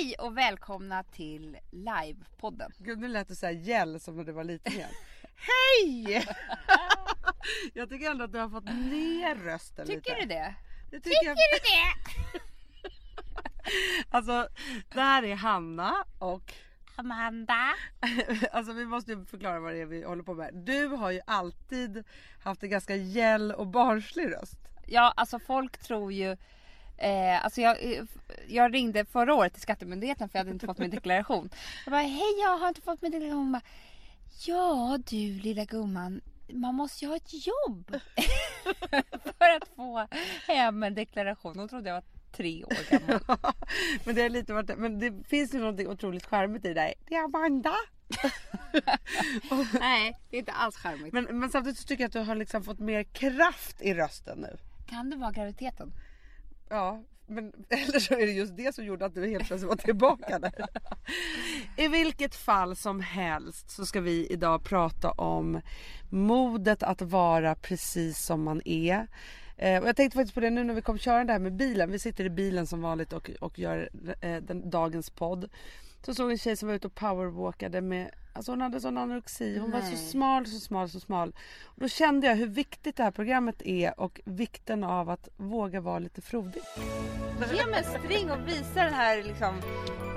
Hej och välkomna till livepodden. Gud nu lät du såhär gäll som när du var liten igen. Hej! jag tycker ändå att du har fått ner rösten Tycker lite. du det? det? Tycker Tycker jag... du det? Alltså det här är Hanna och Amanda. alltså vi måste ju förklara vad det är vi håller på med. Du har ju alltid haft en ganska gäll och barnslig röst. Ja, alltså folk tror ju Eh, alltså jag, eh, jag ringde förra året till Skattemyndigheten för jag hade inte fått min deklaration. Jag bara, hej jag har inte fått min deklaration. Hon Bara, ja du lilla gumman, man måste ju ha ett jobb för att få hem en deklaration. Hon trodde jag var tre år gammal. men det är lite varit, men det finns ju något otroligt charmigt i det där. Det är Amanda. Nej, det är inte alls charmigt. Men, men samtidigt så tycker jag att du har liksom fått mer kraft i rösten nu. Kan det vara graviditeten? Ja, men eller så är det just det som gjorde att du helt plötsligt var tillbaka där. I vilket fall som helst så ska vi idag prata om modet att vara precis som man är. Eh, och jag tänkte faktiskt på det nu när vi kom körande här med bilen. Vi sitter i bilen som vanligt och, och gör eh, den, dagens podd. Så såg en tjej som var ute och powerwalkade med, alltså hon hade sån anorexi. Hon var så Nej. smal, så smal, så smal. Och då kände jag hur viktigt det här programmet är och vikten av att våga vara lite frodig. Ge mig en string och visa den här liksom,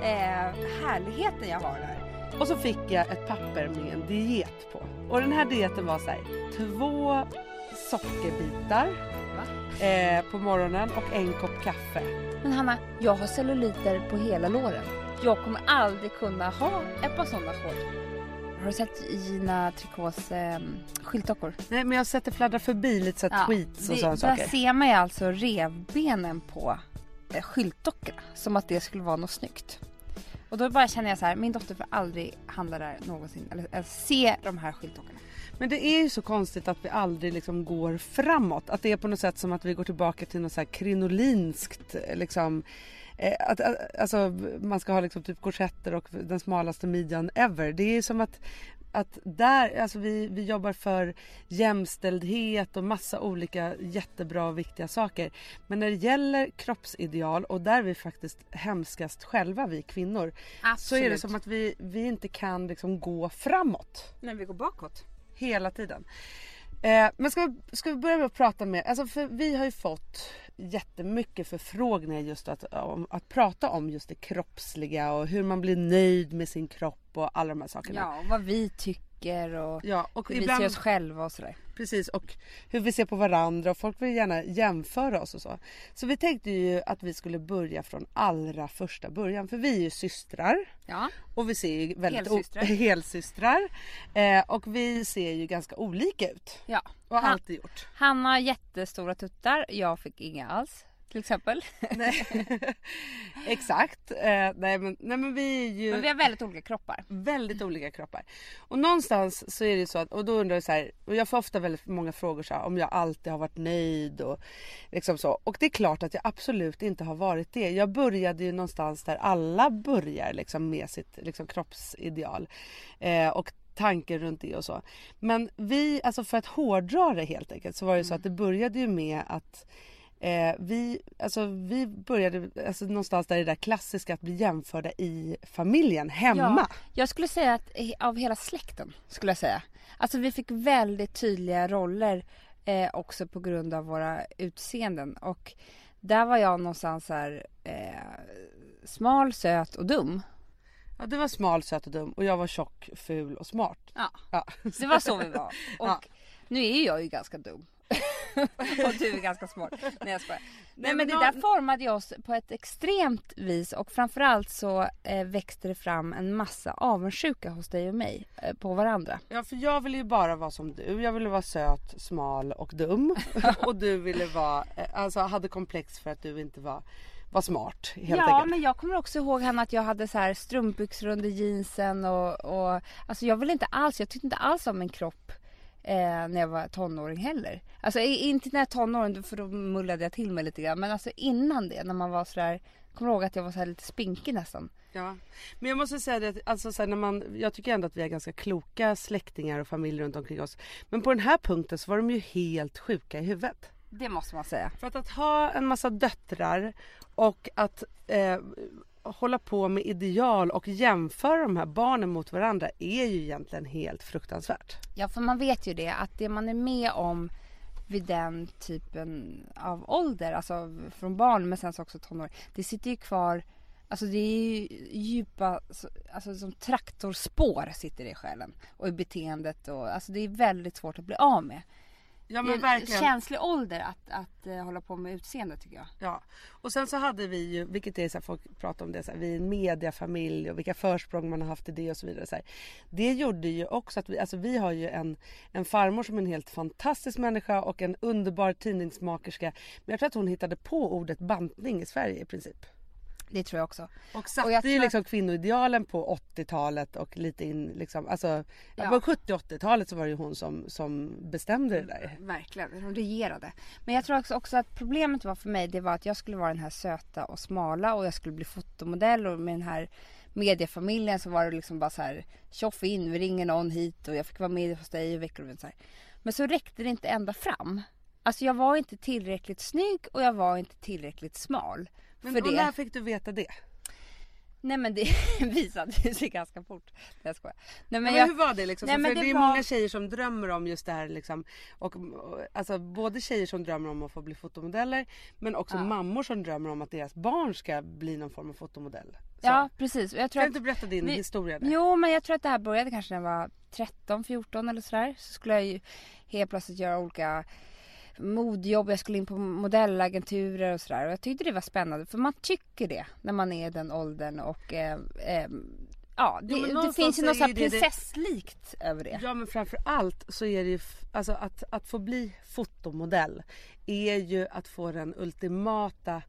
eh, härligheten jag har där. Och så fick jag ett papper med en diet på. Och den här dieten var så här, två sockerbitar Va? eh, på morgonen och en kopp kaffe. Men Hanna, jag har celluliter på hela låren. Jag kommer aldrig kunna ha ett par sådana shorts. Har du sett Gina Tricots eh, skyltdockor? Nej men jag har sett det fladdra förbi lite så här tweets och sådana Där saker. ser man ju alltså revbenen på eh, skyltdockorna. Som att det skulle vara något snyggt. Och då bara känner jag så här, min dotter får aldrig handla där någonsin. Eller, eller se de här skyltdockorna. Men det är ju så konstigt att vi aldrig liksom går framåt. Att det är på något sätt som att vi går tillbaka till något så här krinolinskt liksom. Eh, att, att, alltså man ska ha liksom typ korsetter och den smalaste midjan ever. Det är som att att där, alltså vi, vi jobbar för jämställdhet och massa olika jättebra och viktiga saker. Men när det gäller kroppsideal och där är vi faktiskt hemskast själva vi kvinnor. Så är det som att vi, vi inte kan liksom gå framåt När vi går bakåt. hela tiden. Eh, men ska vi, ska vi börja med att prata med, alltså för vi har ju fått jättemycket förfrågningar just att, om, att prata om just det kroppsliga och hur man blir nöjd med sin kropp och alla de här sakerna. Ja, och vad vi tycker och Ja, och hur vi ibland, ser oss själva och sådär. Precis och hur vi ser på varandra och folk vill gärna jämföra oss och så. Så vi tänkte ju att vi skulle börja från allra första början för vi är ju systrar. Ja. Och vi ser ju väldigt Helsystrar. Helsystrar. Eh, och vi ser ju ganska olika ut. ja. Och har Han- alltid gjort. Han har jättestora tuttar, jag fick inga alls. Till exempel. Nej. Exakt. Eh, nej, men, nej men vi är ju Men vi har väldigt olika kroppar. väldigt olika kroppar. Och någonstans så är det så att, och då undrar jag så här, och jag får ofta väldigt många frågor så här, om jag alltid har varit nöjd och liksom så. Och det är klart att jag absolut inte har varit det. Jag började ju någonstans där alla börjar liksom med sitt liksom, kroppsideal. Eh, och tanken runt det och så. Men vi, alltså för att hårdra det helt enkelt så var det så att det började ju med att Eh, vi, alltså, vi började alltså, någonstans där det där klassiska att bli jämförda i familjen, hemma. Ja, jag skulle säga att av hela släkten skulle jag säga. Alltså vi fick väldigt tydliga roller eh, också på grund av våra utseenden och där var jag någonstans här eh, smal, söt och dum. Ja, du var smal, söt och dum och jag var tjock, ful och smart. Ja, Ja. det var så vi var. Och Ja. nu är jag ju ganska dum. och du är ganska smart. Nej jag skojar. Nej, men det där formade ju oss på ett extremt vis och framförallt så eh, växte det fram en massa avundsjuka hos dig och mig eh, på varandra. Ja, för jag ville ju bara vara som du. Jag ville vara söt, smal och dum. och du ville vara, eh, alltså hade komplex för att du inte var, var smart helt ja enkelt. men jag kommer också ihåg Hanna att jag hade så här strumpbyxor under jeansen och, och alltså jag ville inte alls, jag tyckte inte alls om min kropp eh, när jag var tonåring heller. Alltså inte när jag var tonåring för då mullade jag till mig lite grann men alltså innan det när man var sådär Kommer ihåg att jag var så här lite spinkig nästan. Ja. Men jag måste säga det, att, alltså, så när man, jag tycker ändå att vi har ganska kloka släktingar och familj runt omkring oss. Men på den här punkten så var de ju helt sjuka i huvudet. Det måste man säga. För att, att ha en massa döttrar och att eh, hålla på med ideal och jämföra de här barnen mot varandra är ju egentligen helt fruktansvärt. Ja, för man vet ju det att det man är med om vid den typen av ålder, alltså från barn men sen också tonår, det sitter ju kvar Alltså det är ju djupa, alltså, alltså som traktorspår sitter det i själen och i beteendet och alltså det är väldigt svårt att bli av med. Ja men verkligen. Känslig ålder att, att uh, hålla på med utseende tycker jag. Ja. Och sen så hade vi ju, vilket är så här, folk pratar om det, så här, vi är en mediafamilj och vilka försprång man har haft i det och så vidare. Så här. Det gjorde ju också att vi, alltså vi har ju en, en farmor som är en helt fantastisk människa och en underbar tidningsmakerska. Men jag tror att hon hittade på ordet bantning i Sverige i princip. Det tror jag också. Och satte och ju liksom kvinnoidealen på 80-talet och lite in liksom, alltså ja. på 70-80-talet så var det ju hon som, som bestämde det där. Verkligen, hon regerade. Men jag tror också, också att problemet var för mig det var att jag skulle vara den här söta och smala och jag skulle bli fotomodell och med den här mediefamiljen så var det liksom bara så här tjoff in, vi ringer någon hit och jag fick vara med hos dig i veckor och så här. Men så räckte det inte ända fram. Alltså jag var inte tillräckligt snygg och jag var inte tillräckligt smal. Men för och det. när fick du veta det? Nej men det visade sig ganska fort. Jag skojar. Nej, men, jag, hur var det liksom? Nej, för det, det är var... många tjejer som drömmer om just det här liksom. Och, alltså både tjejer som drömmer om att få bli fotomodeller men också ja. mammor som drömmer om att deras barn ska bli någon form av fotomodell. Så. Ja precis. Jag tror kan du inte berätta din vi... historia? Där? Jo men jag tror att det här började kanske när jag var 13, 14 eller sådär. Så skulle jag ju helt plötsligt göra olika modjobb, jag skulle in på modellagenturer och sådär. Och jag tyckte det var spännande för man tycker det när man är i den åldern och eh, eh, Ja, det, ja, det finns ju något så prinsesslikt det, över det. Ja men framför allt så är det ju, alltså att, att få bli fotomodell är ju att få den ultimata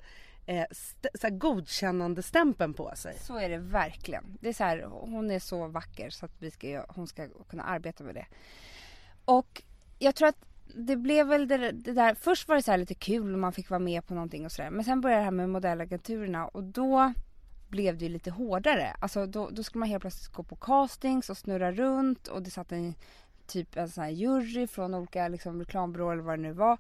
eh, så godkännande stämpeln på sig. Så är det verkligen. Det är så här, hon är så vacker så att vi ska, hon ska kunna arbeta med det. Och jag tror att det blev väl det, det, där, först var det så lite kul och man fick vara med på någonting och sådär. Men sen började det här med modellagenturerna och då blev det ju lite hårdare. Alltså då, då skulle man helt plötsligt gå på castings och snurra runt och det satt en typ en sån här jury från olika liksom, reklambyråer eller vad det nu var.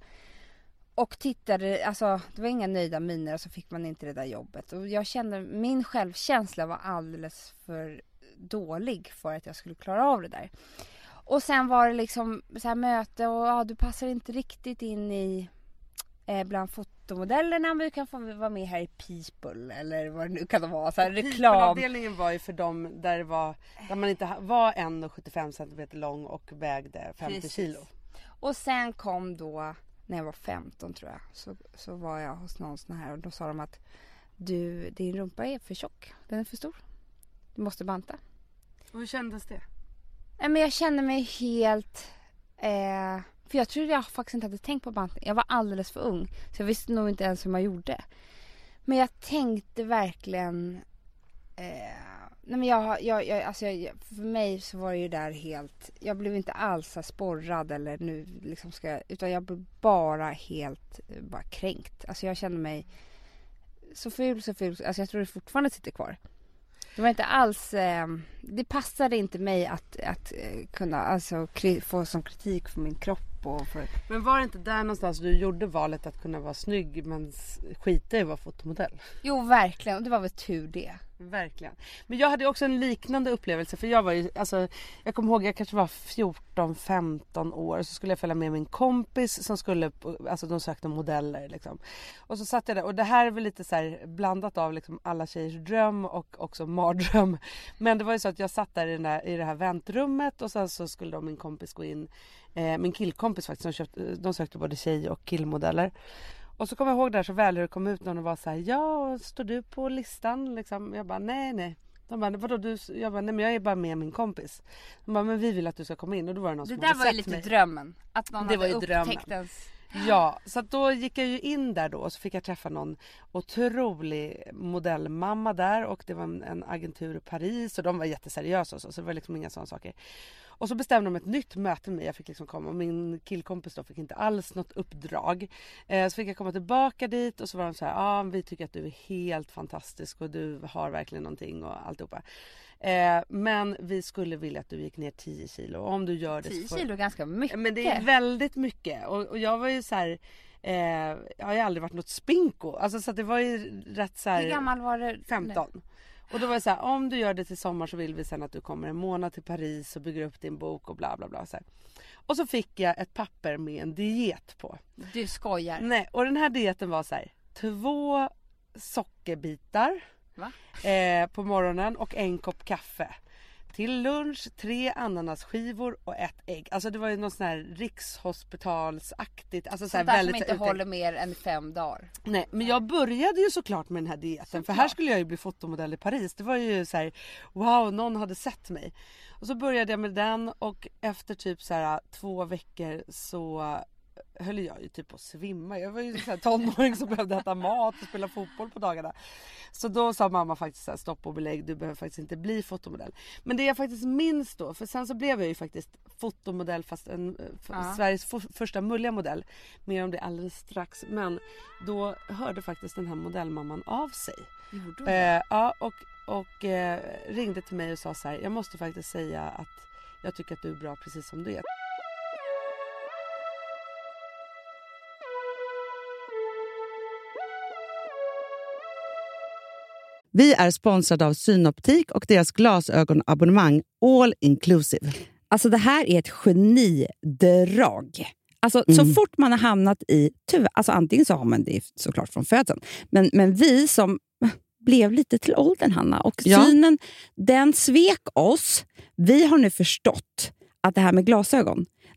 Och tittade, alltså det var inga nöjda miner och så fick man inte det där jobbet. Och jag kände, min självkänsla var alldeles för dålig för att jag skulle klara av det där. Och sen var det liksom så här möte och ja, du passar inte riktigt in i eh, bland fotomodellerna men du kan få vara med här i People eller vad det nu kan vara. Så här, reklam. Avdelningen var ju för dem där, det var, där man inte var 1,75 cm lång och vägde 50 Precis. kilo. Och sen kom då när jag var 15 tror jag så, så var jag hos någon sån här och då sa de att du din rumpa är för tjock. Den är för stor. Du måste banta. Och hur kändes det? Nej men jag kände mig helt... Eh, för jag trodde jag faktiskt inte hade tänkt på bantning. Jag var alldeles för ung. Så jag visste nog inte ens hur man gjorde. Men jag tänkte verkligen... Eh, nej men jag, jag, jag, alltså jag, för mig så var det ju där helt... Jag blev inte alls så sporrad eller nu liksom ska jag... Utan jag blev bara helt eh, bara kränkt. Alltså jag kände mig så ful, så ful. Alltså jag tror det fortfarande sitter kvar. Det var inte alls, eh, det passade inte mig att, att eh, kunna alltså, få som kritik för min kropp. Och för... Men var det inte där någonstans du gjorde valet att kunna vara snygg men skita i att vara fotomodell? Jo verkligen och det var väl tur det. Verkligen. Men jag hade också en liknande upplevelse för jag var ju, alltså jag kommer ihåg jag kanske var 14-15 år så skulle jag följa med min kompis som skulle, alltså de sökte modeller liksom. Och så satt jag där och det här är väl lite så här blandat av liksom alla tjejers dröm och också mardröm. Men det var ju så att jag satt där i, den där, i det här väntrummet och sen så skulle då min kompis gå in, eh, min killkompis faktiskt, de, köpt, de sökte både tjej och killmodeller. Och så kommer jag ihåg där så väl hur det kom ut någon och var så här, ja står du på listan liksom? Jag bara nej nej. De bara vadå du? Jag bara nej men jag är bara med min kompis. De bara men vi vill att du ska komma in och då var det någon det som hade sett mig. Det där var ju lite drömmen. Att någon det hade var ju upptäckt ens Ja, så då gick jag ju in där då och så fick jag träffa någon otrolig modellmamma där och det var en, agentur i Paris och de var jätteseriösa och så, så det var liksom inga sådana saker. Och så bestämde de ett nytt möte med mig. Jag fick liksom komma och min killkompis då fick inte alls något uppdrag. Eh, så fick jag komma tillbaka dit och så var de så här, ja ah, vi tycker att du är helt fantastisk och du har verkligen någonting och alltihopa. Eh, men vi skulle vilja att du gick ner 10 kilo. Om du gör det 10 så får... kilo är ganska mycket. Men det är väldigt mycket. Och, och jag var ju så här, eh, jag har ju aldrig varit något spinko. Alltså så att det var ju rätt så här, Hur gammal var du? 15. Och då var det så här, om du gör det till sommar så vill vi sen att du kommer en månad till Paris och bygger upp din bok och bla bla bla. Så här. Och så fick jag ett papper med en diet på. Du skojar. Nej, och den här dieten var så här, två sockerbitar eh, på morgonen och en kopp kaffe. Till lunch tre ananasskivor och ett ägg. Alltså det var ju något sån här rikshospitalsaktigt. Alltså så här Sånt där väldigt som inte håller mer än fem dagar. Nej men jag började ju såklart med den här dieten för här skulle jag ju bli fotomodell i Paris. Det var ju så här, wow någon hade sett mig. Och så började jag med den och efter typ så här två veckor så höll jag ju typ på att svimma. Jag var ju så här tonåring som behövde äta mat och spela fotboll på dagarna. Så då sa mamma faktiskt så här, stopp och belägg, du behöver faktiskt inte bli fotomodell. Men det jag faktiskt minns då, för sen så blev jag ju faktiskt fotomodell fast en, f- Ja. Sveriges första mulliga modell. Mer om det alldeles strax. Men då hörde faktiskt den här modellmamman av sig. Gjorde hon det? Eh, ja, och, och eh, ringde till mig och sa så här, jag måste faktiskt säga att jag tycker att du är bra precis som du är. Vi är sponsrade av Synoptik och deras glasögonabonnemang All Inclusive. Alltså det här är ett genidrag. Alltså, Så Mm. fort man har hamnat i... Tyvärr, alltså antingen så har man det såklart från födseln, men, men vi som blev lite till åldern, Hanna, och Ja. synen den svek oss. Vi har nu förstått att det här med glasögon,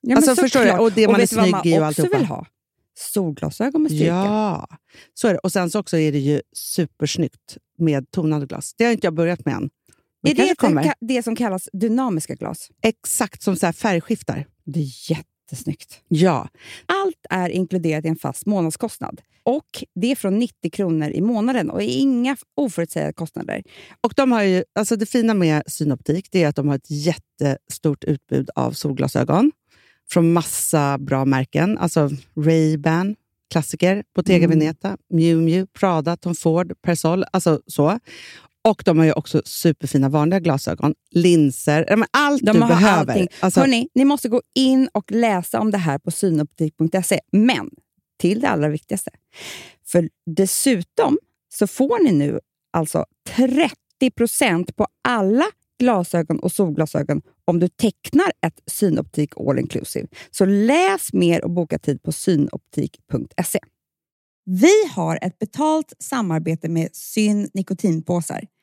Ja, Alltså, förstår du? Och det man är snygg man i och alltihopa. vill ha? Solglasögon med styrka. Ja, så är det. Och sen så också är det ju supersnyggt med tonade glas. Det har inte jag börjat med än. Men Är det kommer. det som kallas dynamiska glas? Exakt som så här färgskiftar. Det är jättesnyggt. Ja, Allt är inkluderat i en fast månadskostnad. Och Det är från 90 kronor i månaden och inga oförutsägbara kostnader. och de har ju, alltså det fina med Synoptik det är att de har ett jättestort utbud av solglasögon från massa bra märken. Alltså Ray-Ban, klassiker, Bottega Mm. Veneta, Miu Miu, Prada, Tom Ford, Persol. Alltså så. Och de har ju också superfina vanliga glasögon, linser, allt De du har behöver. allting. Alltså, Hörrni, ni måste gå in och läsa om det här på synoptik.se. Men till det allra viktigaste. För dessutom så får ni nu alltså 30% på alla glasögon och solglasögon om du tecknar ett Synoptik All Inclusive. Så läs mer och boka tid på synoptik.se. Vi har ett betalt samarbete med Syn nikotinpåsar.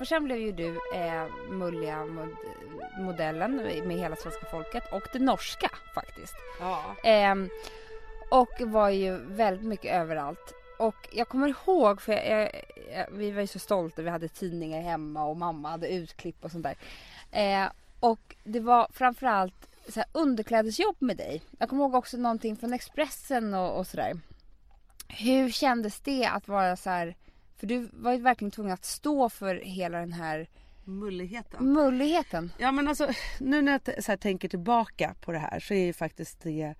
För sen blev ju du eh, mulliga mod- modellen med hela svenska folket och det norska faktiskt. Ja. Ehm, och var ju väldigt mycket överallt. Och jag kommer ihåg, för jag, jag, jag, vi var ju så stolta, vi hade tidningar hemma och mamma hade utklipp och sånt där. Eh, och det var framförallt så här underklädesjobb med dig. Jag kommer ihåg också någonting från Expressen och, och sådär. Hur kändes det att vara så här, för du var ju verkligen tvungen att stå för hela den här Mulligheten. mulligheten. Ja men alltså nu när jag så tänker tillbaka på det här så är ju faktiskt det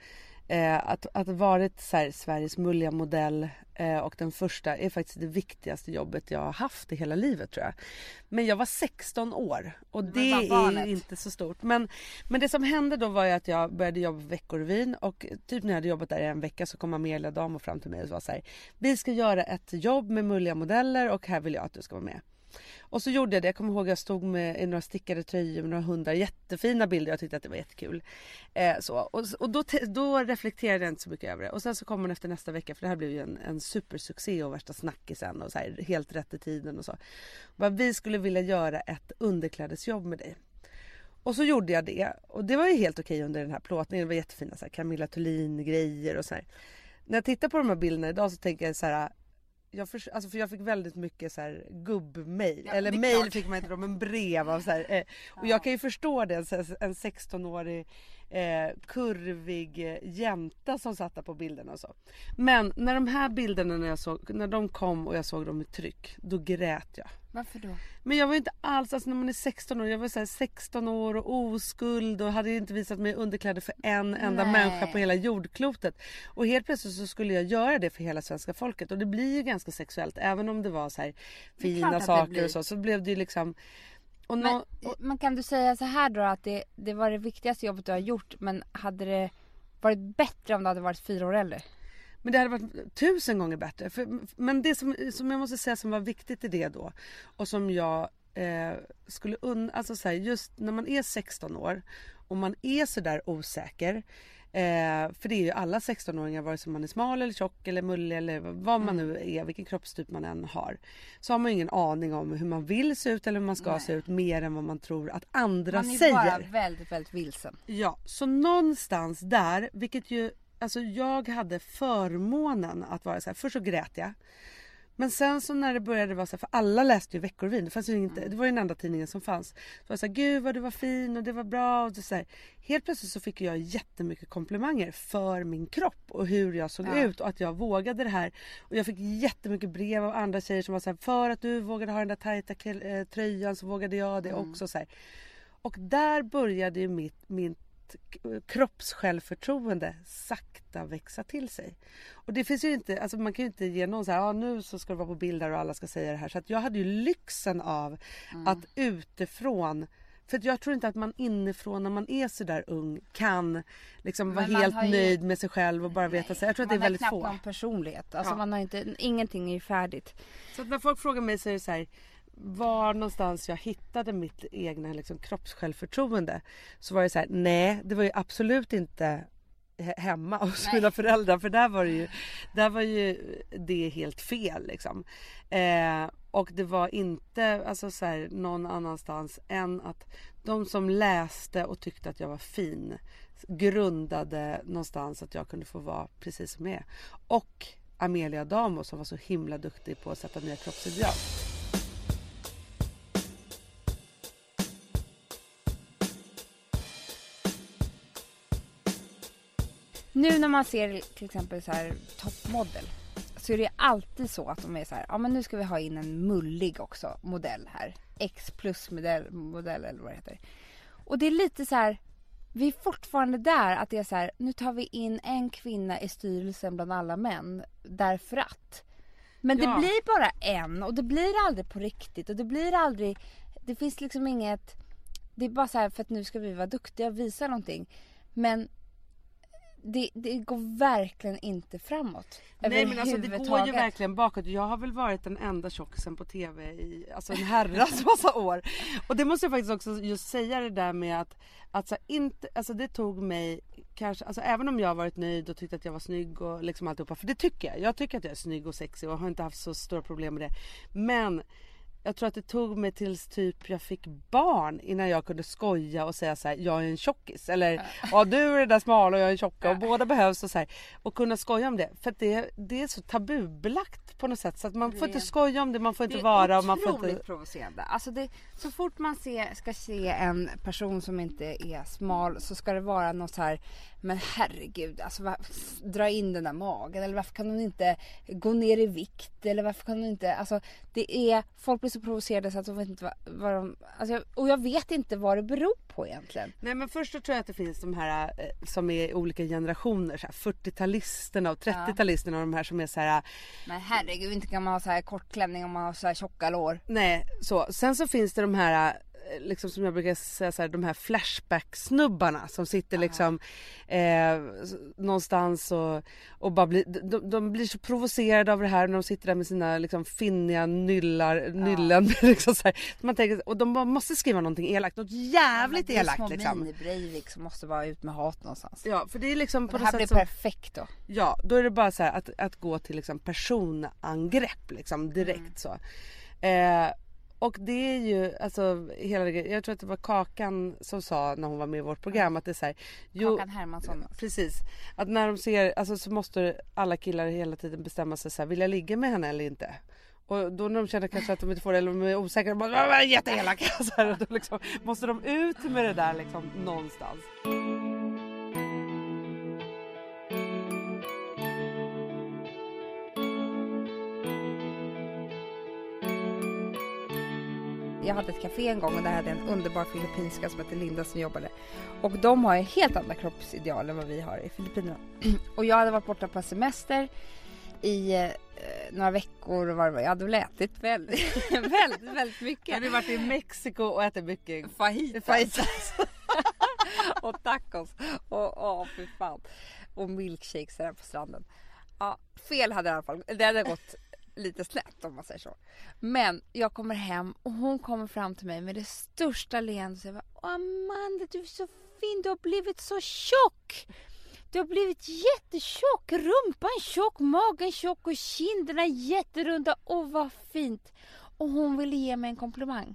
eh, att, att varit så här, Sveriges mulliga modell och den första är faktiskt det viktigaste jobbet jag har haft i hela livet tror jag. Men jag var 16 år och Men det är ju inte så stort. Men, men det som hände då var ju att jag började jobba på Veckorevyn och typ när jag hade jobbat där i en vecka så kom Amelia Damo fram till mig och var så här, Vi ska göra ett jobb med mulliga modeller och här vill jag att du ska vara med. Och så gjorde jag det. Jag kommer ihåg att jag stod med i några stickade tröjor med några hundar. Jättefina bilder. Jag tyckte att det var jättekul. Eh, så. Och, och då, då reflekterade jag inte så mycket över det. Och sen så kom hon efter nästa vecka för det här blev ju en, en supersuccé och värsta snackisen och så här, helt rätt i tiden och så. Bara, vi skulle vilja göra ett underklädesjobb med dig. Och så gjorde jag det och det var ju helt okej under den här plåtningen. Det var jättefina så här, Camilla Thulin grejer och så här. När jag tittar på de här bilderna idag så tänker jag så här jag, för, alltså för jag fick väldigt mycket så här gubbmail. Ja, Eller mail klart. fick man inte då men brev av så här, eh, Och jag kan ju förstå det, en 16-årig eh, kurvig eh, jänta som satt där på bilderna och så. Men när de här bilderna när, jag såg, när de kom och jag såg dem i tryck, då grät jag. Varför då? Men jag var inte alls, alltså när man är 16 år, jag var så här 16 år och oskuld och hade inte visat mig underkläder för en enda Nej. människa på hela jordklotet. Och helt plötsligt så skulle jag göra det för hela svenska folket och det blir ju ganska sexuellt även om det var så här fina saker och så. Så blev det ju liksom... Och Men, och, men kan du säga så här då att det, det var det viktigaste jobbet du har gjort men hade det varit bättre om du hade varit fyra år äldre? Men det hade varit tusen gånger bättre. För, men det som, som jag måste säga som var viktigt i det då och som jag eh, skulle un, alltså så här, just när man är 16 år och man är sådär osäker. Eh, för det är ju alla 16-åringar vare sig man är smal eller tjock eller mullig eller vad man nu är, vilken kroppstyp man än har. Så har man ju ingen aning om hur man vill se ut eller hur man ska Nej. se ut mer än vad man tror att andra Man är säger. bara väldigt, väldigt vilsen. Ja, så någonstans där, vilket ju, alltså jag hade förmånen att vara så här, först så grät jag. Men sen så när det började vara så här, för alla läste ju Veckorevyn, det fanns ju inte, det var ju den enda tidningen som fanns. Så var det så här, gud vad du var fin och det var bra och så här. Helt plötsligt så fick jag jättemycket komplimanger för min kropp och hur jag såg Ja. ut och att jag vågade det här. Och jag fick jättemycket brev av andra tjejer som var så här, för att du vågade ha den där tajta eh, tröjan så vågade jag det Mm. också. Så här. Och där började ju mitt, mitt kroppssjälvförtroende sakta växa till sig. Och det finns ju inte, alltså man kan ju inte ge någon så här, ah, nu så ska du vara på bild där och alla ska säga det här. Så att jag hade ju lyxen av att utifrån för jag tror inte att man inifrån när man är så där ung kan liksom vara helt ju- nöjd med sig själv och bara veta sig. Jag tror att det är man har väldigt knappt få. någon personlighet. Alltså Ja. man har inte, ingenting är ju färdigt. Så när folk frågar mig så är det så här var någonstans jag hittade mitt egna liksom, kroppssjälvförtroende så var det så här, nej det var ju absolut inte he- hemma hos Nej. mina föräldrar för där var det ju, där var ju det helt fel liksom. Eh, och det var inte alltså, så här, någon annanstans än att de som läste och tyckte att jag var fin grundade någonstans att jag kunde få vara precis som jag är. Och Amelia Damo som var så himla duktig på att sätta nya kroppsideal. Nu när man ser till exempel så här toppmodell så är det alltid så att de är så här, ja men nu ska vi ha in en mullig också modell här. X plus modell, modell eller vad det heter. Och det är lite så här, vi är fortfarande där att det är så här, nu tar vi in en kvinna i styrelsen bland alla män därför att. Men Ja. det blir bara en och det blir aldrig på riktigt och det blir aldrig, det finns liksom inget, det är bara så här för att nu ska vi vara duktiga och visa någonting. Men det, det går verkligen inte framåt. Nej men alltså det går ju verkligen bakåt. Jag har väl varit den enda tjockisen på TV i alltså en herrans massa år. Och det måste jag faktiskt också just säga det där med att, att så inte, alltså det tog mig kanske, alltså även om jag har varit nöjd och tyckt att jag var snygg och liksom alltihopa. För det tycker jag. Jag tycker att jag är snygg och sexig och har inte haft så stora problem med det. Men jag tror att det tog mig tills typ jag fick barn innan jag kunde skoja och säga så här: jag är en tjockis. Eller ja du är den där smala och jag är en tjocka och båda behövs och så här. Och kunna skoja om det. För det, det är så tabubelagt på något sätt. Så att man får inte skoja om det, man får inte det är vara och man får otroligt inte... provocerande. Alltså det, så fort man ser, ska se en person som inte är smal så ska det vara något så här men herregud, alltså va, dra in den där magen eller varför kan hon inte gå ner i vikt eller varför kan hon inte, alltså det är, folk blir så provocerade så att de vet inte vad, vad de, alltså, jag- och jag vet inte vad det beror på egentligen. Nej men först så tror jag att det finns de här eh, som är i olika generationer. Så här 40-talisterna och 30-talisterna och de här som är så här Men herregud, inte kan man ha så här kort klänning om man har så här tjocka lår. Nej, så. Sen så finns det de här eh, liksom som jag brukar säga så här, de här flashback-snubbarna som sitter liksom eh, någonstans och, och bara blir, de, de blir så provocerade av det här när de sitter där med sina liksom finniga nyllar, nyllen. liksom så här. Man tänker, och de måste skriva någonting elakt, något jävligt det är elakt små liksom. mini-Breivik som måste vara ut med hat någonstans. Ja för det är liksom på det här blir som, perfekt då. Ja, då är det bara så här att, att gå till liksom personangrepp liksom direkt Mm. så. Eh, och det är ju alltså hela jag tror att det var Kakan som sa när hon var med i vårt program att det är så här, jo, Kakan Hermansson. precis. Att när de ser, alltså så måste alla killar hela tiden bestämma sig så här, vill jag ligga med henne eller inte? Och då när de känner kanske att de inte får det eller de är osäkra, de bara "Ah, vad jätteelaka. Så här, då liksom, måste de ut med det där liksom någonstans. Jag hade ett café en gång och där hade jag en underbar filippinska som hette Linda som jobbade. Och de har ju helt andra kroppsideal än vad vi har i Filippinerna. Och jag hade varit borta på semester i eh, några veckor och vad det var. Jag hade väl ätit väldigt, väldigt, väldigt Jag mycket. hade varit i Mexiko och ätit mycket Fajitas. fajitas. och tacos. Och åh fy fan. Och milkshakes där på stranden. Ja, fel hade i alla fall. Det hade gått lite snett om man säger så. Men jag kommer hem och hon kommer fram till mig med det största leendet och säger Åh, Amanda du är så fin, du har blivit så tjock. Du har blivit jättetjock, rumpan tjock, magen tjock och kinderna jätterunda. Åh vad fint. Och hon ville ge mig en komplimang.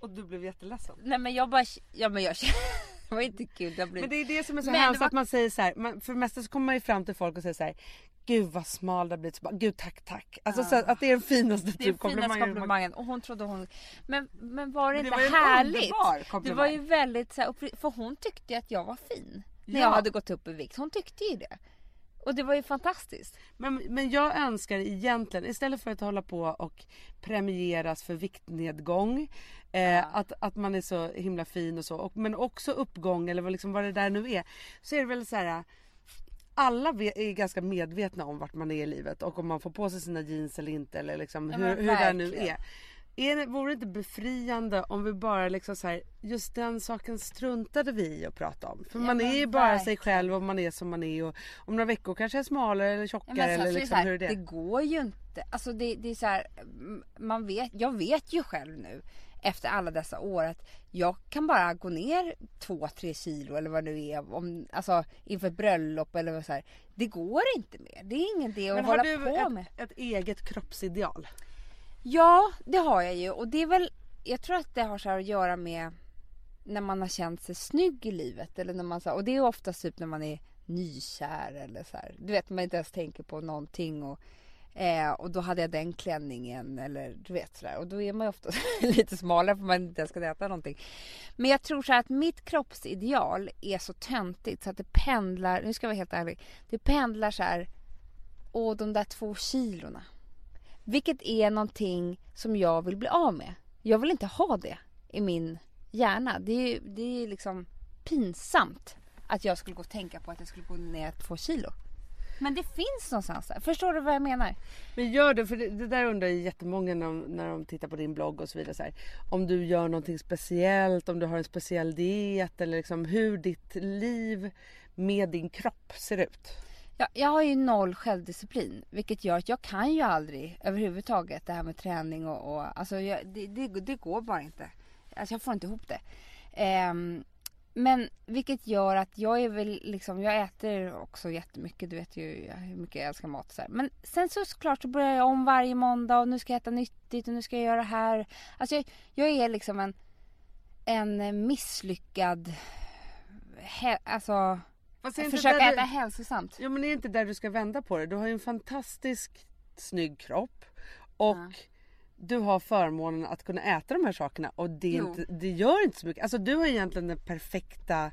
Och du blev jätteledsen. Nej men jag bara, ja men jag det var inte kul. Det blir... Men det är det som är så hemskt var- att man säger så här, man, för det mesta så kommer man ju fram till folk och säger så här, Gud vad smal det har blivit. Så bara, Gud tack tack. Alltså så att det är den finaste Det är typ komplimangen. komplimangen och hon trodde hon... Men, men var det Men det inte var härligt? Det var ju väldigt så här, för hon tyckte ju att jag var fin. När Ja. jag hade gått upp i vikt. Hon tyckte ju det. Och det var ju fantastiskt. Men, men jag önskar egentligen istället för att hålla på och premieras för viktnedgång Eh, att, att man är så himla fin och så. Och, men också uppgång eller vad, liksom, vad det där nu är. Så är det väl så här. Alla är ganska medvetna om vart man är i livet och om man får på sig sina jeans eller inte eller liksom Ja, hur, hur det nu är. är det, vore det inte befriande om vi bara liksom så här, just den saken struntade vi i att prata om. För Ja, man är ju bara sig verkligen. själv och man är som man är och om några veckor kanske är smalare eller Ja, tjockare men sen eller är det, liksom så här, hur är det? det? går ju inte. Alltså det, det är så här, man vet, jag vet ju själv nu efter alla dessa år att jag kan bara gå ner två, tre kilo eller vad det nu är om, alltså, inför ett bröllop eller så här. Det går inte mer. Det är ingen idé att Men hålla har du på ett, med. ett eget kroppsideal? Ja, det har jag ju och det är väl, jag tror att det har så här att göra med när man har känt sig snygg i livet eller när man så, och det är oftast typ när man är nykär eller så här. Du vet man inte ens tänker på någonting och eh, och då hade jag den klänningen eller du vet sådär och då är man ju ofta lite smalare för man inte ens ska äta någonting. Men jag tror så här att mitt kroppsideal är så töntigt så att det pendlar, nu ska jag vara helt ärlig, det pendlar så här åh de där två kilorna. Vilket är någonting som jag vill bli av med. Jag vill inte ha det i min hjärna. Det är, det är liksom pinsamt att jag skulle gå och tänka på att jag skulle gå ner två kilo. Men det finns någonstans där. Förstår du vad jag menar? Men gör du, för det, det där undrar ju jättemånga när de, när de tittar på din blogg och så vidare. Så här, om du gör någonting speciellt, om du har en speciell diet eller liksom hur ditt liv med din kropp ser ut. Jag, jag har ju noll självdisciplin. Vilket gör att jag kan ju aldrig överhuvudtaget det här med träning och... och alltså jag, det, det, det går bara inte. Alltså jag får inte ihop det. Ehm, men vilket gör att jag är väl liksom, jag äter också jättemycket. Du vet ju hur mycket jag älskar mat så här. Men sen så såklart så börjar jag om varje måndag och nu ska jag äta nyttigt och nu ska jag göra det här. Alltså jag, jag är liksom en, en misslyckad, he, alltså försöka äta du, hälsosamt. Ja men det är inte där du ska vända på det. Du har ju en fantastisk snygg kropp och Ja. Du har förmånen att kunna äta de här sakerna och det, inte, det gör inte så mycket. Alltså du har egentligen den perfekta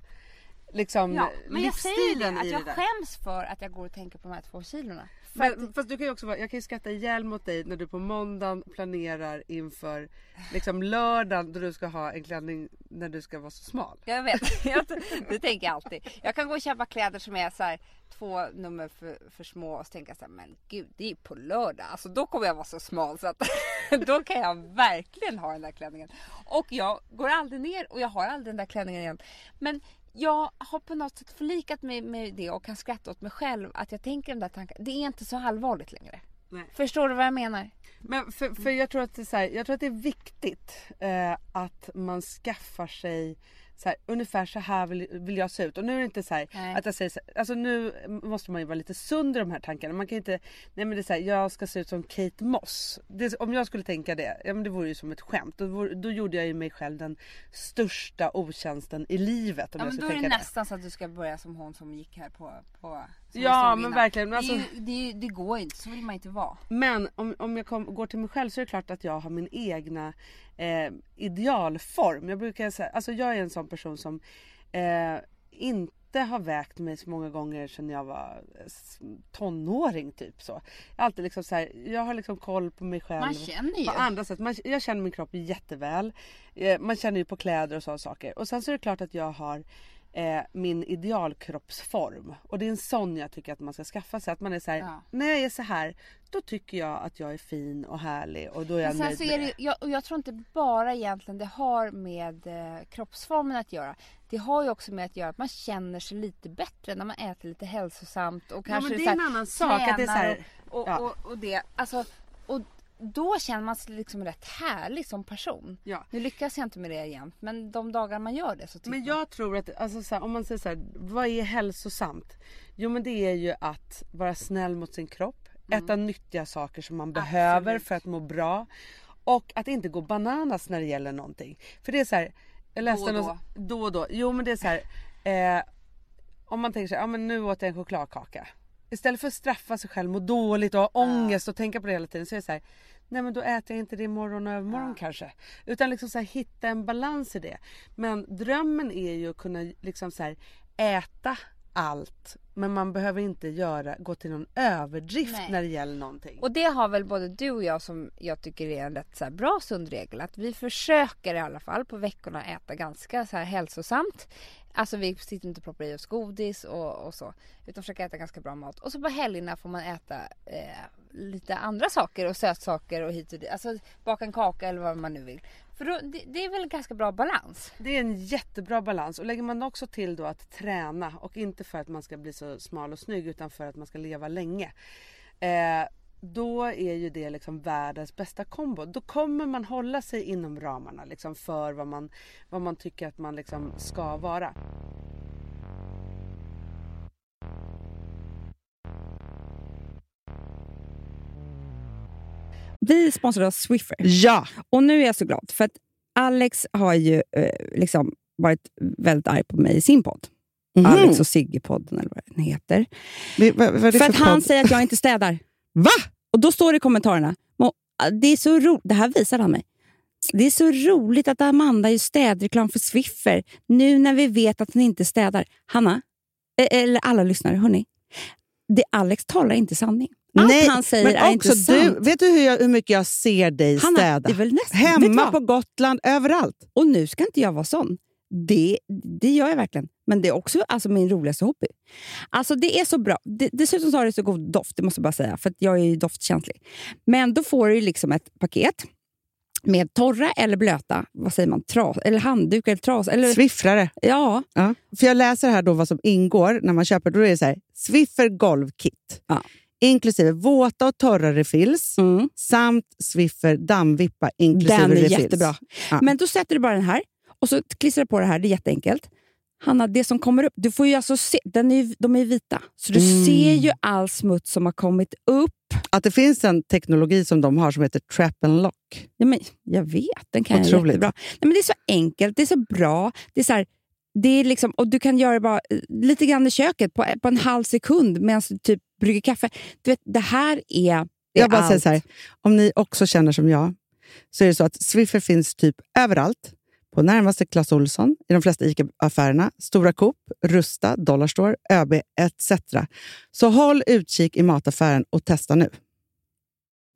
liksom, Ja, men jag säger livsstilen det, att jag det skäms för att jag går och tänker på de här två kilorna. Men, att, fast du kan ju också vara, jag kan ju skratta ihjäl mot dig när du på måndagen planerar inför liksom lördagen då du ska ha en klänning när du ska vara så smal. jag vet, det tänker jag alltid. Jag kan gå och köpa kläder som är så här, två nummer för, för små och så tänker jag så här, men gud det är ju på lördag. Alltså då kommer jag vara så smal så att då kan jag verkligen ha den där klänningen. Och jag går aldrig ner och jag har aldrig den där klänningen igen. Men jag har på något sätt förlikat mig med det och kan skratta åt mig själv att jag tänker de där tankarna. Det är inte så allvarligt längre. Nej. Förstår du vad jag menar? Men för, för jag, tror att det är här, jag tror att det är viktigt eh, att man skaffar sig så här, ungefär så här vill, vill jag se ut. Och nu är det inte så här, att jag säger så här, alltså nu måste man ju vara lite sund i de här tankarna. Man kan inte, nej men det är så här, jag ska se ut som Kate Moss. Det, om jag skulle tänka det, ja men det vore ju som ett skämt. Då, vore, då gjorde jag ju mig själv den största otjänsten i livet om Ja, jag men då är det nästan så att du ska börja som hon som gick här på... på Ja men verkligen. Men Alltså, det, ju, det, det går ju inte, så vill man inte vara. Men om, om jag kom, går till mig själv så är det klart att jag har min egna eh, idealform. Jag brukar säga, alltså jag är en sån person som eh, inte har vägt mig så många gånger sedan jag var eh, tonåring typ så. Jag, alltid liksom så här, jag har liksom koll på mig själv. Man känner ju. På andra sätt. Man, jag känner min kropp jätteväl. Eh, man känner ju på kläder och sådana saker. Och sen så är det klart att jag har eh, min idealkroppsform. Och det är en sån jag tycker att man ska skaffa sig. Att man är så här, Ja. när jag är så här då tycker jag att jag är fin och härlig och då är jag nöjd så är det. jag, och jag tror inte bara egentligen det har med eh, kroppsformen att göra. Det har ju också med att göra att man känner sig lite bättre när man äter lite hälsosamt och Ja, kanske men det så är en här annan sak. Att det är så här, och, och, ja. och, och det. Alltså, och då känner man sig liksom rätt härlig som person. Ja. Nu lyckas jag inte med det jämt men de dagar man gör det så tycker Men jag... jag tror att, alltså så här, om man säger så här, vad är hälsosamt? Jo men det är ju att vara snäll mot sin kropp, äta nyttiga saker som man behöver Absolut. för att må bra. Och att inte gå bananas när det gäller någonting. För det är så här, jag läste Då och någon- då och då. Jo men det är så här, eh, om man tänker så här, ja men nu åt jag en chokladkaka. Istället för att straffa sig själv, må dåligt och ha ångest och tänka på det hela tiden så är det så här, nej men då äter jag inte det imorgon och övermorgon kanske. Utan liksom så här, hitta en balans i det. Men drömmen är ju att kunna liksom så här, äta allt Men man behöver inte göra, gå till någon överdrift Nej. när det gäller någonting. Och det har väl både du och jag som jag tycker är en rätt så bra sund regel. Att vi försöker i alla fall på veckorna äta ganska så här hälsosamt. Alltså vi sitter inte och proppar i oss godis och, och så. Utan försöker äta ganska bra mat. Och så på helgerna får man äta eh, lite andra saker och sötsaker och hit och dit. Alltså baka en kaka eller vad man nu vill. För då, det, det är väl en ganska bra balans. Det är en jättebra balans och lägger man också till då att träna och inte för att man ska bli så smal och snygg utan för att man ska leva länge. Eh, då är ju det liksom världens bästa kombo. Då kommer man hålla sig inom ramarna liksom för vad man, vad man tycker att man liksom ska vara. Vi sponsrar av Swiffer. Ja! Och nu är jag så glad, för att Alex har ju eh, liksom varit väldigt arg på mig i sin podd. Mhm. Alex och Sigge-podden eller vad den heter. Vi- vad- vad är det För att för han podd? säger att jag inte städar. Va? Och då står det i kommentarerna, "Mo, det är så roligt, det här visar han mig. Det är så roligt att Amanda gör städreklam för Swiffer nu när vi vet att hon inte städar. Hanna, eh, eller alla lyssnare, hörni. Det Alex talar inte sanning. Allt Nej, han säger men är också inte sant. du, vet du hur, jag, hur mycket jag ser dig Hanna, städa? det är väl nästan, Hemma på Gotland, överallt. Och nu ska inte jag vara sån. Det, det gör jag verkligen. Men det är också alltså, min roligaste hobby. Alltså Det är så bra. Det, dessutom så har det så god doft, det måste jag bara säga. För jag är ju doftkänslig. Men då får du liksom ett paket med torra eller blöta vad säger man, tras, eller handduk eller tras. Eller, Swiffrare. ja, Ja. För jag läser här då vad som ingår när man köper. Då är det så här, Swiffer golvkit. Ja. Inklusive våta och torra refills mm, samt Swiffer dammvippa inklusive den är refills. jättebra. Ja. Men då sätter du bara den här och så klistrar du på det här. Det är jätteenkelt. Hanna, det som kommer upp, du får ju alltså se, den är, de är vita. Så du Mm. ser ju all smuts som har kommit upp. Att det finns en teknologi som de har som heter trap and lock. Ja, men jag vet, den kan jag Otroligt. jättebra. Nej, men det är så enkelt, det är så bra. Det är så här, det är liksom, och du kan göra det bara eh, lite grann i köket på, på en halv sekund medan du typ brygger kaffe. Du vet, det här är, är Jag bara säger allt. så här, om ni också känner som jag så är det så att Swiffer finns typ överallt. På närmaste Clas Ohlson, i de flesta ICA-affärerna, Stora Coop, Rusta, Dollarstore, ÖB etc. Så håll utkik i mataffären och testa nu.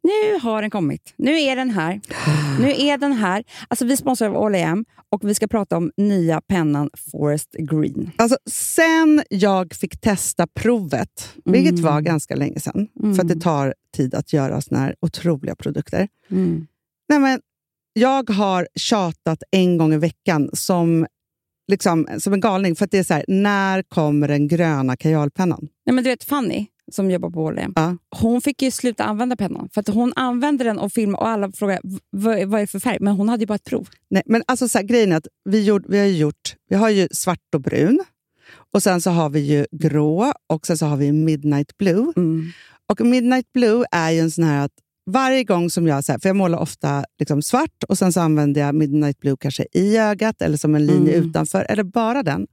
Nu har den kommit. Nu är den här. Nu är den här. Alltså, vi sponsrar av All och vi ska prata om nya pennan Forest Green. Alltså, sen jag fick testa provet, vilket Mm. var ganska länge sedan, för att det tar tid att göra såna här otroliga produkter. Nej, men jag har tjatat en gång i veckan som, liksom, som en galning. För att det är så här, när kommer den gröna kajalpennan? Nej, men du vet Fanny, som jobbar på All Ja. hon fick ju sluta använda pennan. För att hon använde den och filmade och alla frågade "V- vad, vad är det för färg. Men hon hade ju bara ett prov. Nej, men alltså så här, grejen är att vi, gjort, vi har gjort, vi har ju svart och brun. Och sen så har vi ju grå och sen så har vi midnight blue. Och midnight blue är ju en sån här att varje gång som jag, så här, för jag målar ofta liksom svart och sen så använder jag midnight blue kanske i ögat eller som en linje Mm. utanför, eller bara den,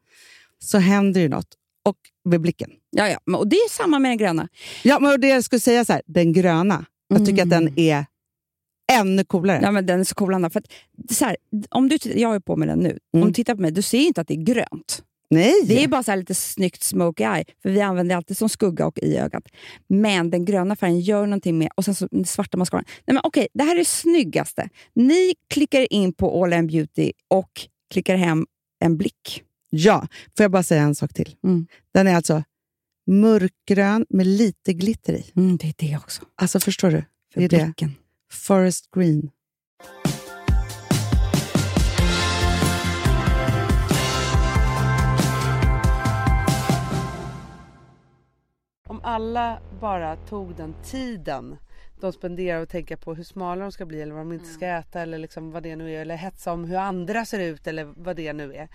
så händer ju något. Och med blicken. Ja, ja. Och det är samma med den gröna. Ja, men det jag skulle säga så här, den gröna, jag tycker att den är ännu coolare. Ja, men den är så cool, Anna. För att, så här, om du, jag är på med den nu. Om Mm. du tittar på mig, du ser ju inte att det är grönt. Nej! Det är bara så här lite snyggt smoky eye, för vi använder det alltid som skugga och i ögat. Men den gröna färgen gör någonting med, och sen så den svarta mascaran. Nej men okej, det här är det snyggaste. Ni klickar in på All In Beauty och klickar hem en blick. Ja, får jag bara säga en sak till? Mm. Den är alltså mörkgrön med lite glitter i. Mm, det är det också. Alltså förstår du? För Det är det. blicken. Forest green. Alla bara tog den tiden de spenderar att tänka på hur smala de ska bli eller vad de inte ska äta eller liksom vad det nu är eller hetsa om hur andra ser ut eller vad det nu är.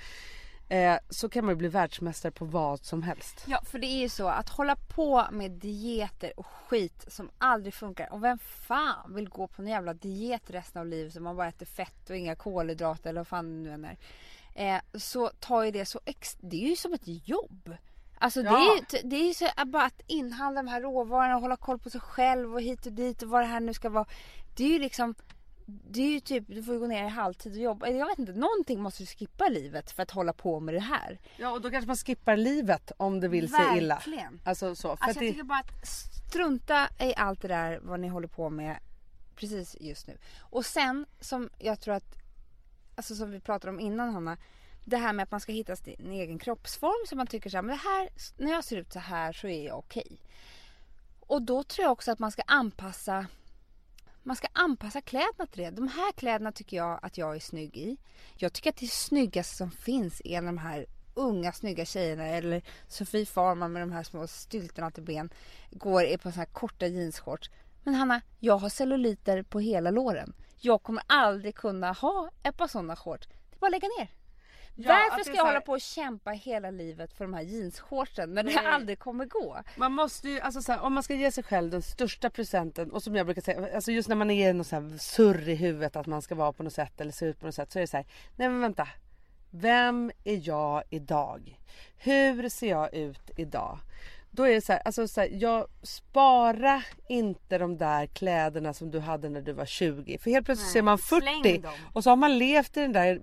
Eh, så kan man ju bli världsmästare på vad som helst. Ja för det är ju så att hålla på med dieter och skit som aldrig funkar. Och vem fan vill gå på en jävla diet resten av livet som man bara äter fett och inga kolhydrater eller vad fan det nu än är. Eh, så tar ju det så ex- det är ju som ett jobb. Alltså det är det är ju så bara att inhandla de här råvarorna och hålla koll på sig själv och hit och dit och vad det här nu ska vara. Det är ju liksom det är ju typ, du får ju gå ner i halvtid och jobba. Jag vet inte, någonting måste du skippa i livet för att hålla på med det här. Ja och då kanske man skippar livet om det vill sig illa. Verkligen. Alltså så. För Alltså att jag det, tycker bara att strunta i allt det där vad ni håller på med precis just nu. Och sen som jag tror att, alltså som vi pratade om innan Hanna. Det här med att man ska hitta sin egen kroppsform så man tycker så här, men det här, när jag ser ut så här så är jag okej. Och då tror jag också att man ska anpassa man ska anpassa kläderna till det. De här kläderna tycker jag att jag är snygg i. Jag tycker att det snyggaste som finns är de här unga snygga tjejerna eller Sofie Farman med de här små styltorna till ben går i på så här korta jeansshorts. Men Hanna, jag har celluliter på hela låren. Jag kommer aldrig kunna ha ett par sådana shorts. Det är bara att lägga ner. Ja, Varför ska jag här- hålla på och kämpa hela livet för de här jeansshortsen när det Nej. aldrig kommer gå? Man måste ju, alltså så här, om man ska ge sig själv den största presenten och som jag brukar säga, alltså just när man är i något så här surr i huvudet att man ska vara på något sätt eller se ut på något sätt så är det så här, nej men vänta. Vem är jag idag? Hur ser jag ut idag? Då är det så här, alltså så här, jag spara inte de där kläderna som du hade när du var 20. För helt plötsligt ser man släng 40 dem. och så har man levt i den där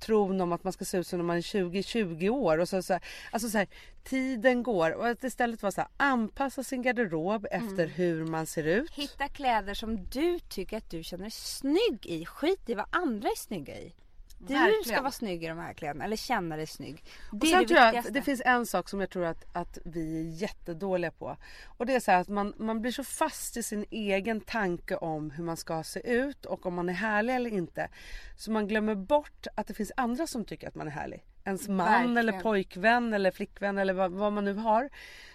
tron om att man ska se ut som när man är 20-20 år. Och så, så här, alltså så här, tiden går och att istället vara så här, anpassa sin garderob Mm. efter hur man ser ut. Hitta kläder som du tycker att du känner dig snygg i. Skit i vad andra är snygga i. Du Verkligen. ska vara snygg i de här kläderna eller känna dig snygg. Det Och sen det tror jag att det finns en sak som jag tror att, att vi är jättedåliga på. Och det är så att man, man blir så fast i sin egen tanke om hur man ska se ut och om man är härlig eller inte. Så man glömmer bort att det finns andra som tycker att man är härlig. Ens man Verkligen. eller pojkvän eller flickvän eller vad, vad man nu har.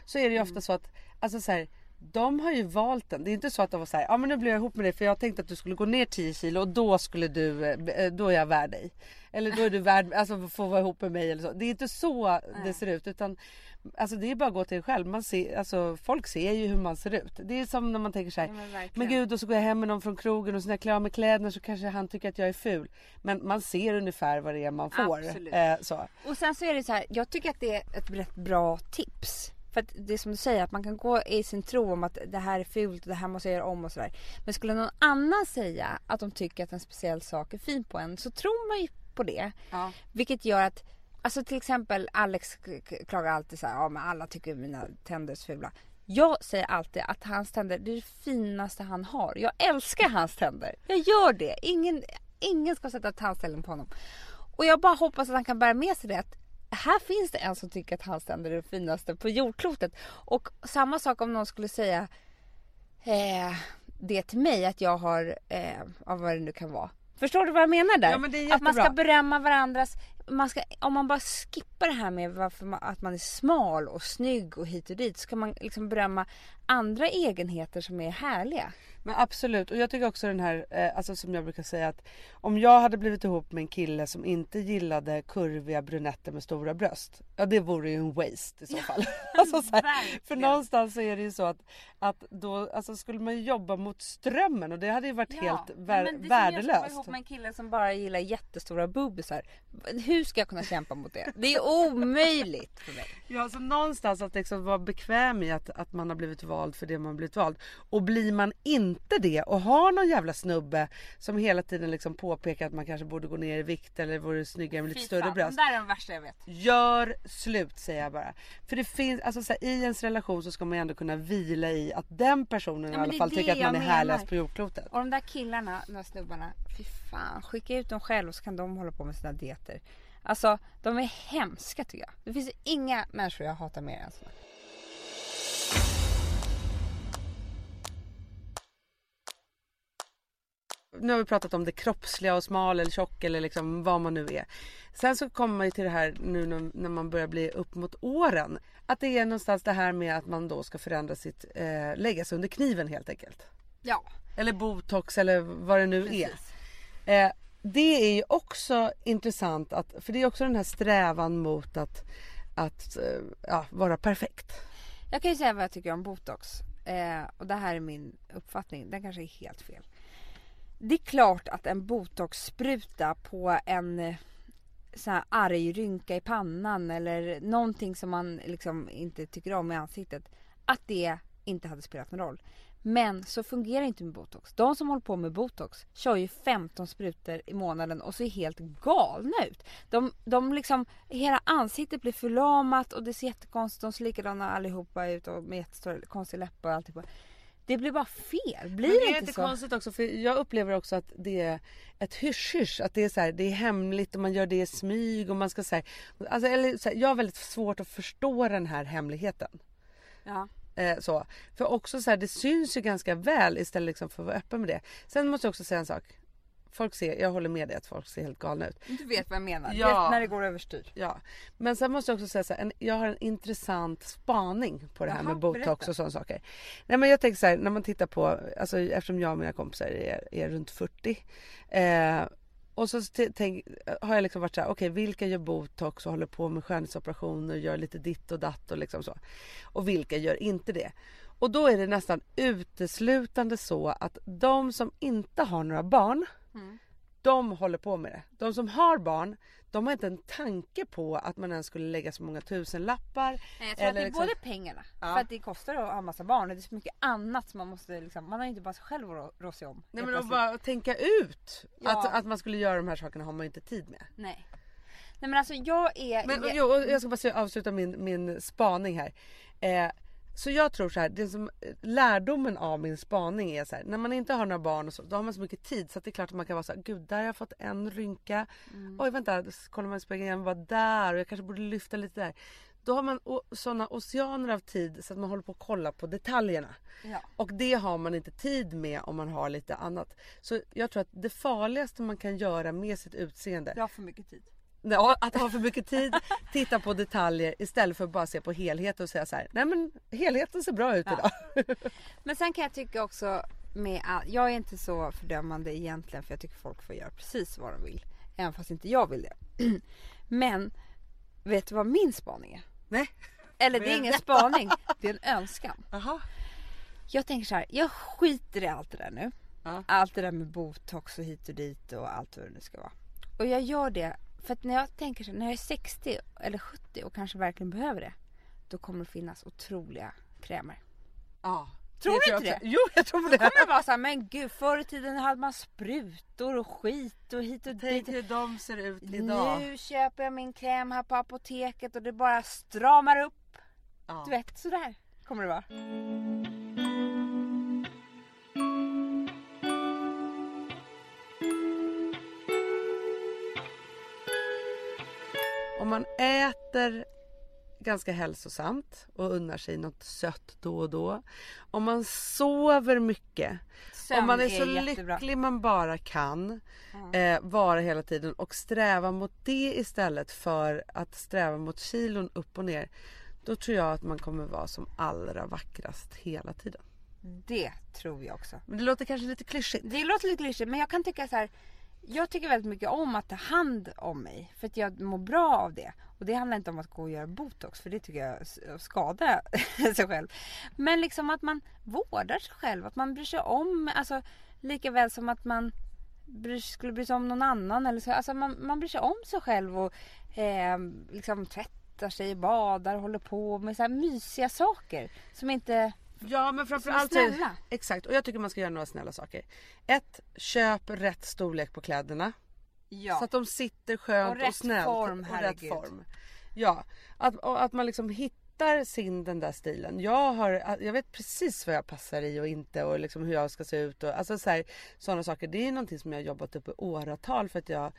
Så är det ju ofta så att, alltså så här, de har ju valt den. Det är inte så att de var så här, ja men nu blir jag ihop med dig för jag tänkte att du skulle gå ner 10 kilo och då skulle du, eh, då är jag värd dig. Eller då är du värd, alltså få vara ihop med mig eller så. Det är inte så det ser ut utan Alltså det är bara att gå till dig själv. Man ser, alltså, folk ser ju hur man ser ut. Det är som när man tänker så här, Ja, men men gud och så går jag hem med någon från krogen och så när jag klär av mig kläderna så kanske han tycker att jag är ful. Men man ser ungefär vad det är man får. Absolut. Eh, så. Och sen så är det så här, jag tycker att det är ett rätt bra tips. För att det är som du säger, att man kan gå i sin tro om att det här är fult och det här måste jag göra om och sådär. Men skulle någon annan säga att de tycker att en speciell sak är fin på en så tror man ju på det. Ja. Vilket gör att, alltså till exempel Alex klagar alltid så här, ja men alla tycker mina tänder är så fula. Jag säger alltid att hans tänder, det är det finaste han har. Jag älskar hans tänder. Jag gör det. Ingen, ingen ska sätta tandställning på honom. Och jag bara hoppas att han kan bära med sig det. Här finns det en som tycker att hans tänder är det finaste på jordklotet. Och samma sak om någon skulle säga eh, det till mig att jag har, eh, vad det nu kan vara. Förstår du vad jag menar där? Ja, att man ska berömma varandras, man ska, om man bara skippar det här med man, att man är smal och snygg och hit och dit. Så kan man liksom berömma andra egenheter som är härliga. Men absolut och jag tycker också den här, eh, alltså som jag brukar säga att om jag hade blivit ihop med en kille som inte gillade kurviga brunetter med stora bröst. Ja det vore ju en waste i så fall. alltså, så här, för någonstans så är det ju så att, att då alltså, skulle man jobba mot strömmen och det hade ju varit helt vär- men det är som Jag värdelöst. vara ihop med en kille som bara gillar jättestora boobisar. Hur ska jag kunna kämpa mot det? Det är omöjligt för mig. Ja, så någonstans att liksom vara bekväm i att, att man har blivit vald för det man blivit vald. Och blir man inte det och har någon jävla snubbe som hela tiden liksom påpekar att man kanske borde gå ner i vikt eller vore snyggare med lite Fy större fan, bröst. De där är de värsta jag vet. Gör slut säger jag bara. För det finns, alltså så här, i ens relation så ska man ju ändå kunna vila i att den personen i Ja, men alla det fall det tycker att man är härligast på jordklotet. Och de där killarna, de där snubbarna, fy fan. Skicka ut dem själv så kan de hålla på med sina dieter. Alltså de är hemska tycker jag. Det finns inga människor jag hatar mer än såna. Nu har vi pratat om det kroppsliga och smal eller tjock eller liksom vad man nu är. Sen så kommer man ju till det här nu när, man börjar bli upp mot åren. Att det är någonstans det här med att man då ska förändra sitt, eh, lägga sig under kniven helt enkelt. Ja, Eller botox eller vad det nu precis. är. Eh, det är ju också intressant att, för det är också den här strävan mot att, att eh, ja, vara perfekt. Jag kan ju säga vad jag tycker om botox. Eh, och det här är min uppfattning. Den kanske är helt fel. Det är klart att en botoxspruta på en eh, sån här arg rynka i pannan eller någonting som man liksom inte tycker om i ansiktet. Att det inte hade spelat någon roll. Men så fungerar det inte med botox. De som håller på med botox kör ju 15 sprutor i månaden och ser helt galna ut. De, de liksom, hela ansiktet blir förlamat och det ser jättekonstigt De ser likadana allihopa ut och med jättestora konstiga läppar och alltihopa. Det blir bara fel. Blir Men det är inte inte så? konstigt också för jag upplever också att det är ett hysch-hysch. Att det är, så här, det är hemligt och man gör det i smyg och man ska säga alltså, eller, så här, Jag har väldigt svårt att förstå den här hemligheten. Ja. Eh, så. För också så här, det syns ju ganska väl istället liksom för att vara öppen med det. Sen måste jag också säga en sak. Folk ser, jag håller med dig att folk ser helt galna ut. Du vet vad jag menar. Ja. När det går överstyr. Ja. Men sen måste jag också säga så här, en, jag har en intressant spaning på det här Jaha, med botox berätta. och sådana saker. Nej men jag tänker så här, när man tittar på, alltså eftersom jag och mina kompisar är, är runt 40. Eh, och så tänk, har jag liksom varit så här, okej vilka gör botox och håller på med skönhetsoperationer, gör lite ditt och datt och liksom så. Och vilka gör inte det? Och då är det nästan uteslutande så att de som inte har några barn, Mm. de håller på med det. De som har barn, de har inte en tanke på att man ens skulle lägga så många tusenlappar. Nej, jag tror att det är liksom- både pengarna, Ja. för att det kostar att ha massa barn och det är så mycket annat som man måste liksom, man har inte bara sig själv att rå- sig om. Nej men att bara tänka ut Ja. att, att man skulle göra de här sakerna har man ju inte tid med. Nej. Nej men alltså jag är... Men jag, jo, jag ska bara avsluta min, min spaning här. Eh, så jag tror så här, det som, lärdomen av min spaning är så här, när man inte har några barn och så, då har man så mycket tid så att det är klart att man kan vara så här, gud där har jag fått en rynka. Mm. Oj vänta, kollar man i spegeln igen, var där och jag kanske borde lyfta lite där. Då har man såna oceaner av tid så att man håller på att kolla på detaljerna. ja. Och det har man inte tid med om man har lite annat. Så jag tror att det farligaste man kan göra med sitt utseende Jag har för mycket tid. Ja, att ha för mycket tid, titta på detaljer istället för att bara se på helheten och säga så här. Nej men helheten ser bra ut Ja. idag. Men sen kan jag tycka också med all, jag är inte så fördömande egentligen för jag tycker folk får göra precis vad de vill. Även fast inte jag vill det. Men vet du vad min spaning är? Nej. Eller det är ingen spaning, det är en önskan. Aha. Jag tänker så här, jag skiter i allt det där nu. Ja. Allt det där med botox och hit och dit och allt vad det nu ska vara. Och jag gör det för att när jag tänker så när jag är 60 eller 70 och kanske verkligen behöver det. Då kommer det finnas otroliga krämer. Ja. Tror Det du inte också. Jo jag tror Då det. kommer det vara så här, men gud förr i tiden hade man sprutor och skit och hit och Tänk dit. hur de ser ut idag. Nu köper jag min kräm här på apoteket och det bara stramar upp. Ja. Du vet sådär kommer det vara. Man äter ganska hälsosamt och unnar sig något sött då och då. Om man sover mycket. Sömn om man är så jättebra. lycklig man bara kan. Eh, vara hela tiden och sträva mot det istället för att sträva mot kilon upp och ner. Då tror jag att man kommer vara som allra vackrast hela tiden. Det tror jag också. Men det låter kanske lite klyschigt. Det låter lite klyschigt men jag kan tycka så här. Jag tycker väldigt mycket om att ta hand om mig för att jag mår bra av det. Och det handlar inte om att gå och göra botox för det tycker jag skadar sig själv. Men liksom att man vårdar sig själv, att man bryr sig om, alltså lika väl som att man bryr, skulle bry sig om någon annan. Eller så. Alltså man, man bryr sig om sig själv och eh, liksom tvättar sig, badar, håller på med så här mysiga saker som inte Ja men framförallt snälla. Exakt och jag tycker man ska göra några snälla saker. Ett, köp rätt storlek på kläderna. Ja. Så att de sitter skönt Och och, snällt. form, och rätt form. Ja, att, och att man liksom hittar sin den där stilen. Jag, har, jag vet precis vad jag passar i och inte och liksom hur jag ska se ut. Och, alltså så sådana saker. Det är någonting som jag har jobbat upp i åratal för att jag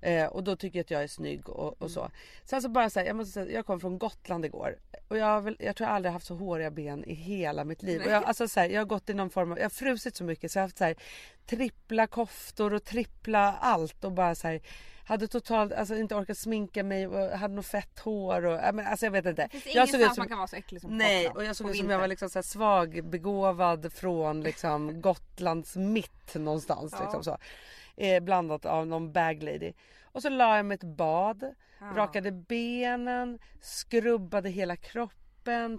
eh, och då tycker jag att jag är snygg och, och så. Sen så bara så här, jag måste säga, jag kom från Gotland igår och jag, väl, jag tror jag aldrig haft så håriga ben i hela mitt liv. Och jag, alltså så här, jag har gått i någon form av, jag har frusit så mycket så jag har haft så här, trippla koftor och trippla allt och bara så här hade totalt, alltså inte orkat sminka mig och hade något fett hår och, men, alltså jag vet inte. Det finns Jag såg ut som, man kan vara så äcklig som nej och jag såg ut som jag var liksom så här svag begåvad från liksom Gotlands mitt någonstans Ja. liksom så. Eh, blandat av någon bag lady. Och så la jag mig ett bad, Ja. rakade benen, skrubbade hela kroppen,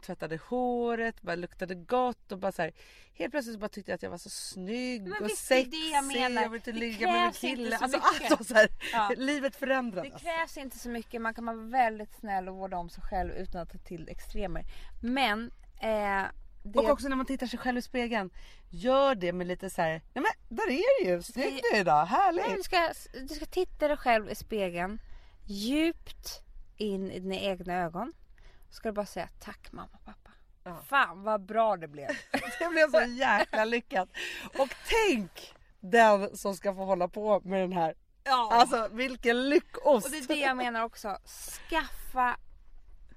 tvättade håret, bara luktade gott och bara så här, Helt plötsligt bara tyckte jag att jag var så snygg Men och det sexig. det jag menar. Jag ville inte Det ligga med min kille. så Alltså allt var så här, Ja. livet Det förändrades. krävs inte så mycket, man kan vara väldigt snäll och vårda om sig själv utan att ta till extremer. Men eh, det Och också när man tittar sig själv i spegeln. Gör det med lite så här. nej men där är det ju, snyggt du är idag, Nej, du, härligt. ska, du ska titta dig själv i spegeln. Djupt in i dina egna ögon. Ska du bara säga tack mamma och pappa. Ja. Fan vad bra det blev. Det blev så jäkla lyckat. Och tänk den som ska få hålla på med den här. Ja. Alltså vilken lyckost. Och det är det jag menar också. Skaffa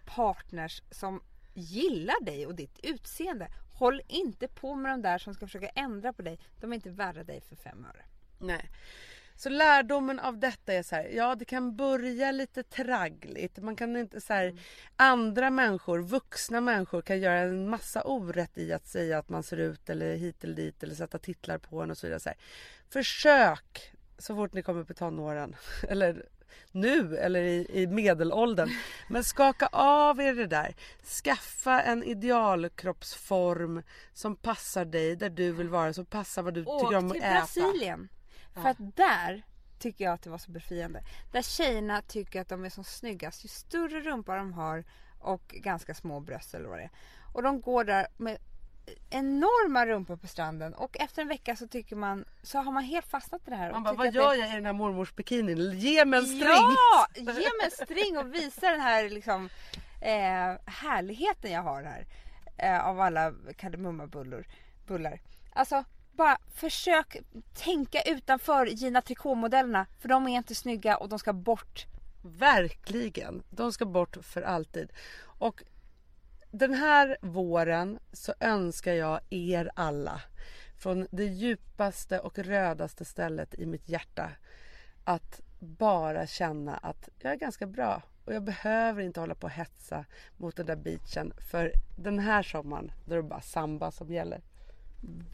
partners som gillar dig och ditt utseende. Håll inte på med de där som ska försöka ändra på dig. De är inte värda dig för fem öre. Nej. Så lärdomen av detta är så här, ja det kan börja lite traggligt. Man kan inte så här, andra människor, vuxna människor kan göra en massa orätt i att säga att man ser ut eller hit eller dit eller sätta titlar på en och så vidare. Så här. Försök så fort ni kommer i tonåren eller nu eller i, i medelåldern. Men skaka av er det där. Skaffa en idealkroppsform som passar dig där du vill vara, som passar vad du tycker om Åk att till äta. Brasilien. För att där tycker jag att det var så befriande. Där tjejerna tycker att de är som snyggast ju större rumpa de har och ganska små bröst eller vad det är. Och de går där med enorma rumpor på stranden och efter en vecka så tycker man så har man helt fastnat i det här. Man bara, vad gör det- jag i den här mormors bikinin? Ge mig en string! Ja! Ge mig en string och visa den här liksom, eh, härligheten jag har här. Eh, av alla kardemummabullar. Bullar. Alltså, bara försök tänka utanför Gina Tricot-modellerna. För de är inte snygga och de ska bort. Verkligen. De ska bort för alltid. Och den här våren så önskar jag er alla från det djupaste och rödaste stället i mitt hjärta att bara känna att jag är ganska bra och jag behöver inte hålla på och hetsa mot den där beachen för den här sommaren då är det bara samba som gäller.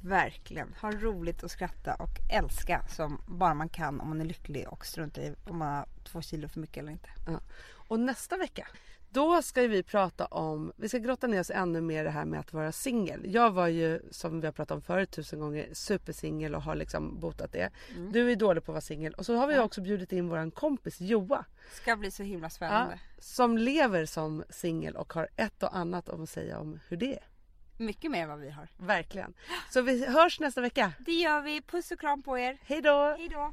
Verkligen. Ha roligt och skratta och älska som bara man kan om man är lycklig och strunta i om man har två kilo för mycket eller inte. Ja. Och nästa vecka då ska vi prata om, vi ska grotta ner oss ännu mer i det här med att vara singel. Jag var ju som vi har pratat om förut tusen gånger supersingel och har liksom botat det. Du är dålig på att vara singel och så har vi också bjudit in våran kompis Joa. Ska bli så himla Ja, spännande. som lever som singel och har ett och annat att säga om hur det är. Mycket mer än vad vi har. Verkligen. Så vi hörs nästa vecka. Det gör vi. Puss och kram på er. Hej då! Hej då.